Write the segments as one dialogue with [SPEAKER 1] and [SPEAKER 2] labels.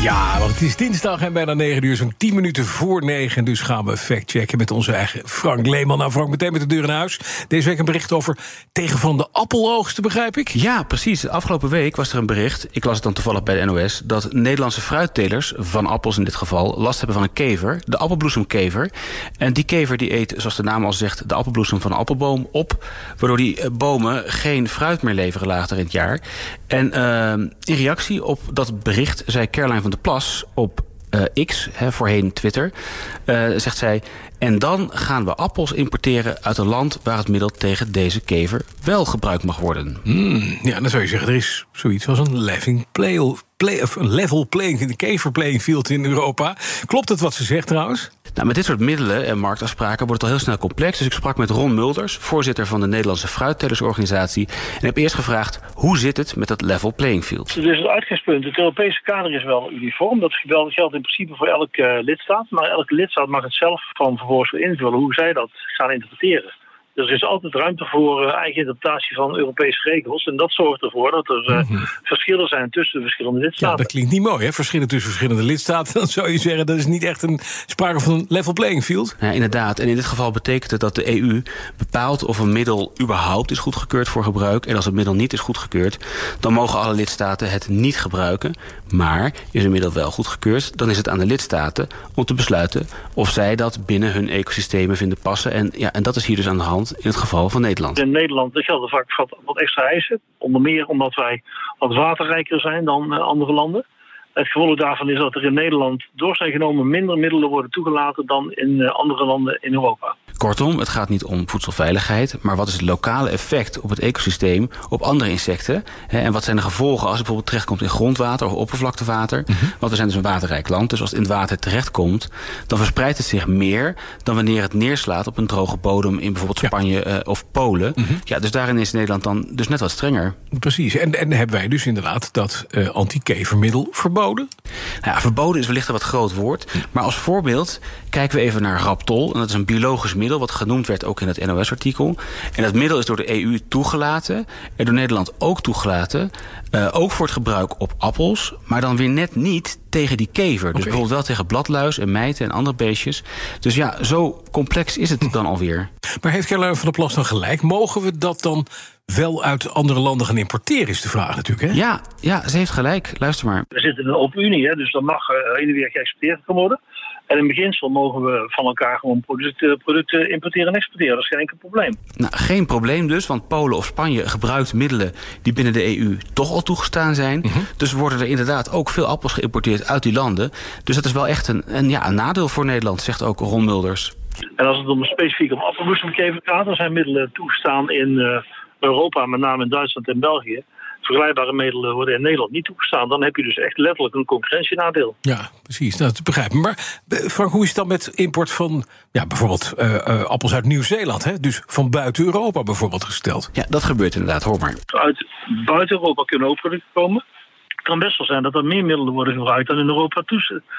[SPEAKER 1] Ja, want het is dinsdag en bijna 9 uur, zo'n 10 minuten voor 9. En dus gaan we factchecken met onze eigen Frank Leeman. Nou, Frank, meteen met de deur in huis. Deze week een bericht over tegenvallende appeloogsten, begrijp ik?
[SPEAKER 2] Ja, precies. Afgelopen week was er een bericht, ik las het dan toevallig bij de NOS... dat Nederlandse fruittelers, van appels in dit geval... last hebben van een kever, de appelbloesemkever. En die kever die eet, zoals de naam al zegt... de appelbloesem van een appelboom op... waardoor die eh, bomen geen fruit meer leveren later in het jaar. En uh, in reactie op dat bericht zei Caroline van der Plas op uh, X, hè, voorheen Twitter, uh, zegt zij... en dan gaan we appels importeren uit een land... waar het middel tegen deze kever wel gebruikt mag worden.
[SPEAKER 1] Mm, ja, dan zou je zeggen, er is zoiets als een level, play, play, of een level playing... een kever playing field in Europa. Klopt het wat ze zegt trouwens?
[SPEAKER 2] Nou, met dit soort middelen en marktafspraken wordt het al heel snel complex. Dus ik sprak met Ron Mulders, voorzitter van de Nederlandse Fruittellersorganisatie. En heb eerst gevraagd, hoe zit het met dat level playing field?
[SPEAKER 3] Dus het uitgangspunt, het Europese kader is wel uniform. Dat geldt in principe voor elke uh, lidstaat. Maar elke lidstaat mag het zelf van vervolgens invullen hoe zij dat gaan interpreteren. Dus er is altijd ruimte voor uh, eigen interpretatie van Europese regels. En dat zorgt ervoor dat er uh, mm -hmm. verschillen zijn tussen de verschillende lidstaten.
[SPEAKER 1] Ja, dat klinkt niet mooi, hè? Verschillen tussen verschillende lidstaten. Dan zou je zeggen, dat is niet echt een sprake van een level playing field.
[SPEAKER 2] Ja, inderdaad. En in dit geval betekent het dat de EU bepaalt of een middel überhaupt is goedgekeurd voor gebruik. En als het middel niet is goedgekeurd, dan mogen alle lidstaten het niet gebruiken. Maar is een middel wel goedgekeurd, dan is het aan de lidstaten om te besluiten of zij dat binnen hun ecosystemen vinden passen. En, ja, en dat is hier dus aan de hand in het geval van Nederland.
[SPEAKER 3] In Nederland gelden vaak wat, extra eisen. Onder meer omdat wij wat waterrijker zijn dan uh, andere landen. Het gevolg daarvan is dat er in Nederland door zijn genomen minder middelen worden toegelaten dan in uh, andere landen in Europa.
[SPEAKER 2] Kortom, het gaat niet om voedselveiligheid, maar wat is het lokale effect op het ecosysteem op andere insecten? En wat zijn de gevolgen als het bijvoorbeeld terechtkomt in grondwater of oppervlaktewater? Mm -hmm. Want we zijn dus een waterrijk land, dus als het in het water terechtkomt, dan verspreidt het zich meer dan wanneer het neerslaat op een droge bodem in bijvoorbeeld Spanje ja. uh, of Polen. Mm -hmm. Ja, dus daarin is Nederland dan dus net wat strenger.
[SPEAKER 1] Precies, en, en hebben wij dus inderdaad dat uh, antikevermiddel verboden?
[SPEAKER 2] Nou ja, verboden is wellicht een wat groot woord, maar als voorbeeld kijken we even naar Raptol, en dat is een biologisch middel wat genoemd werd ook in het NOS-artikel. En dat middel is door de EU toegelaten en door Nederland ook toegelaten. Uh, ook voor het gebruik op appels, maar dan weer net niet tegen die kever. Dus bijvoorbeeld wel tegen bladluis en mijten en andere beestjes. Dus ja, zo complex is het dan alweer.
[SPEAKER 1] Maar heeft Caroline van der Plas dan gelijk? Mogen we dat dan wel uit andere landen gaan importeren, is de vraag natuurlijk. Hè?
[SPEAKER 2] Ja, ja, ze heeft gelijk. Luister maar.
[SPEAKER 3] We zitten in een open unie, hè, dus dan mag uh, heen en weer geëxporteerd worden. En in beginsel mogen we van elkaar gewoon producten, producten importeren en exporteren. Dat is geen enkel probleem.
[SPEAKER 2] Nou, geen probleem dus, want Polen of Spanje gebruikt middelen die binnen de EU toch al toegestaan zijn. Mm -hmm. Dus worden er inderdaad ook veel appels geïmporteerd uit die landen. Dus dat is wel echt een, een, ja, een nadeel voor Nederland, zegt ook Ron Mulders.
[SPEAKER 3] En als het om specifiek om appelbloesemkever gaat, dan zijn middelen toegestaan in uh, Europa, met name in Duitsland en België vergelijkbare middelen worden in Nederland niet toegestaan. Dan heb je dus echt letterlijk een concurrentienadeel.
[SPEAKER 1] Ja, precies. Nou, dat begrijp ik. Maar Frank, hoe is het dan met import van ja, bijvoorbeeld uh, uh, appels uit Nieuw-Zeeland? Dus van buiten Europa bijvoorbeeld gesteld?
[SPEAKER 2] Ja, dat gebeurt inderdaad. Hoor maar.
[SPEAKER 3] Uit buiten Europa kunnen ook producten komen. Het kan best wel zijn dat er meer middelen worden gebruikt dan in Europa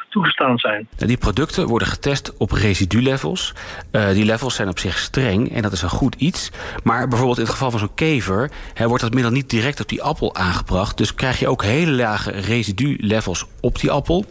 [SPEAKER 3] toegestaan zijn.
[SPEAKER 2] Die producten worden getest op residulevels. Uh, die levels zijn op zich streng en dat is een goed iets. Maar bijvoorbeeld in het geval van zo'n kever hè, wordt dat middel niet direct op die appel aangebracht. Dus krijg je ook hele lage residulevels op die appel.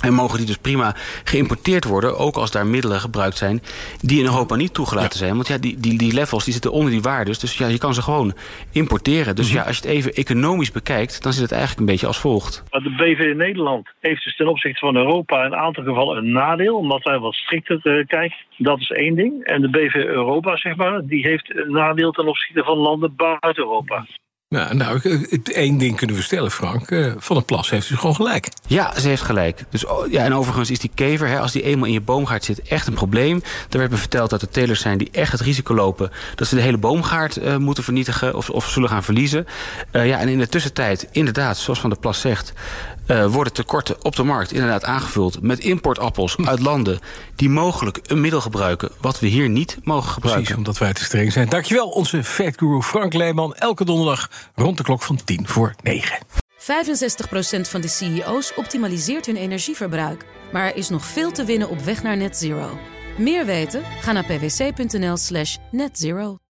[SPEAKER 2] En mogen die dus prima geïmporteerd worden, ook als daar middelen gebruikt zijn die in Europa niet toegelaten ja. zijn. Want ja, die, die, die levels die zitten onder die waardes. Dus ja, je kan ze gewoon importeren. Dus mm -hmm. ja, als je het even economisch bekijkt, dan zit het eigenlijk een beetje als volgt.
[SPEAKER 3] Maar de BV in Nederland heeft dus ten opzichte van Europa in een aantal gevallen een nadeel, omdat wij wat strikter uh, kijken. Dat is één ding. En de BV Europa, zeg maar, die heeft een nadeel ten opzichte van landen buiten Europa.
[SPEAKER 1] Nou, nou, één ding kunnen we stellen, Frank. Uh, van der Plas heeft dus gewoon gelijk.
[SPEAKER 2] Ja, ze heeft gelijk. Dus, oh, ja, en overigens is die kever, hè, als die eenmaal in je boomgaard zit, echt een probleem. Er werd me verteld dat er telers zijn die echt het risico lopen... dat ze de hele boomgaard uh, moeten vernietigen of, of zullen gaan verliezen. Uh, ja, en in de tussentijd, inderdaad, zoals Van der Plas zegt... Uh, worden tekorten op de markt inderdaad aangevuld met importappels hm. uit landen die mogelijk een middel gebruiken wat we hier niet mogen gebruiken.
[SPEAKER 1] Precies, omdat wij te streng zijn. Dankjewel, onze fact guru Frank Leeman. Elke donderdag rond de klok van 10 voor 9.
[SPEAKER 4] 65% van de CEO's optimaliseert hun energieverbruik. Maar er is nog veel te winnen op weg naar net zero. Meer weten? Ga naar pwc.nl slash netzero.